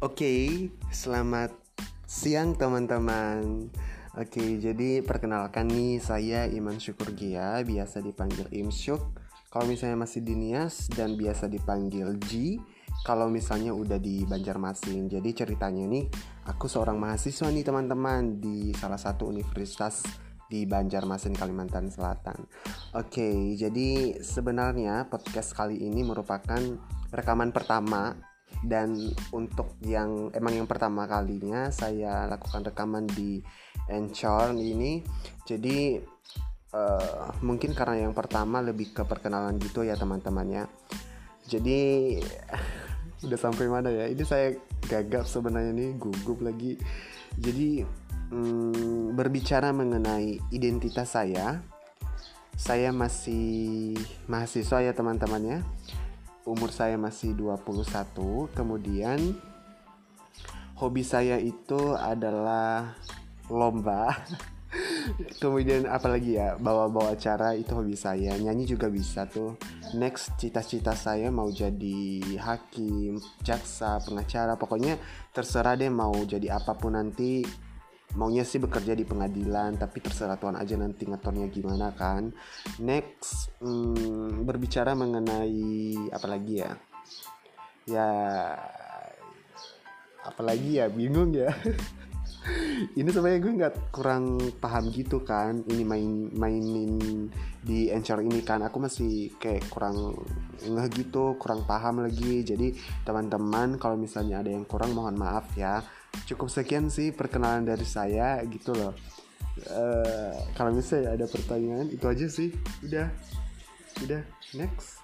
Oke, selamat siang teman-teman. Oke, jadi perkenalkan nih saya Iman Syukur Gia, biasa dipanggil Imsyuk. Kalau misalnya masih di Nias dan biasa dipanggil G. Kalau misalnya udah di Banjarmasin. Jadi ceritanya nih, aku seorang mahasiswa nih teman-teman di salah satu universitas di Banjarmasin, Kalimantan Selatan. Oke, jadi sebenarnya podcast kali ini merupakan rekaman pertama dan untuk yang emang yang pertama kalinya saya lakukan rekaman di Anchor ini. Jadi uh, mungkin karena yang pertama lebih ke perkenalan gitu ya teman-temannya. Jadi udah sampai mana ya? Ini saya gagap sebenarnya nih gugup lagi. Jadi hmm, berbicara mengenai identitas saya saya masih mahasiswa ya teman-temannya umur saya masih 21 kemudian hobi saya itu adalah lomba. Kemudian apalagi ya bawa-bawa acara itu hobi saya. Nyanyi juga bisa tuh. Next cita-cita saya mau jadi hakim jaksa pengacara. Pokoknya terserah deh mau jadi apa pun nanti maunya sih bekerja di pengadilan tapi terserah Tuhan aja nanti ngaturnya gimana kan. Next hmm, berbicara mengenai apa lagi ya? Ya apalagi ya? Bingung ya. Ini sebenarnya gue nggak kurang paham gitu kan. Ini main mainin di Anchor ini kan. Aku masih kayak kurang nggak gitu kurang paham lagi. Jadi teman-teman kalau misalnya ada yang kurang mohon maaf ya cukup sekian sih perkenalan dari saya gitu loh. Uh, kalau misalnya ada pertanyaan itu aja sih. Udah. Udah next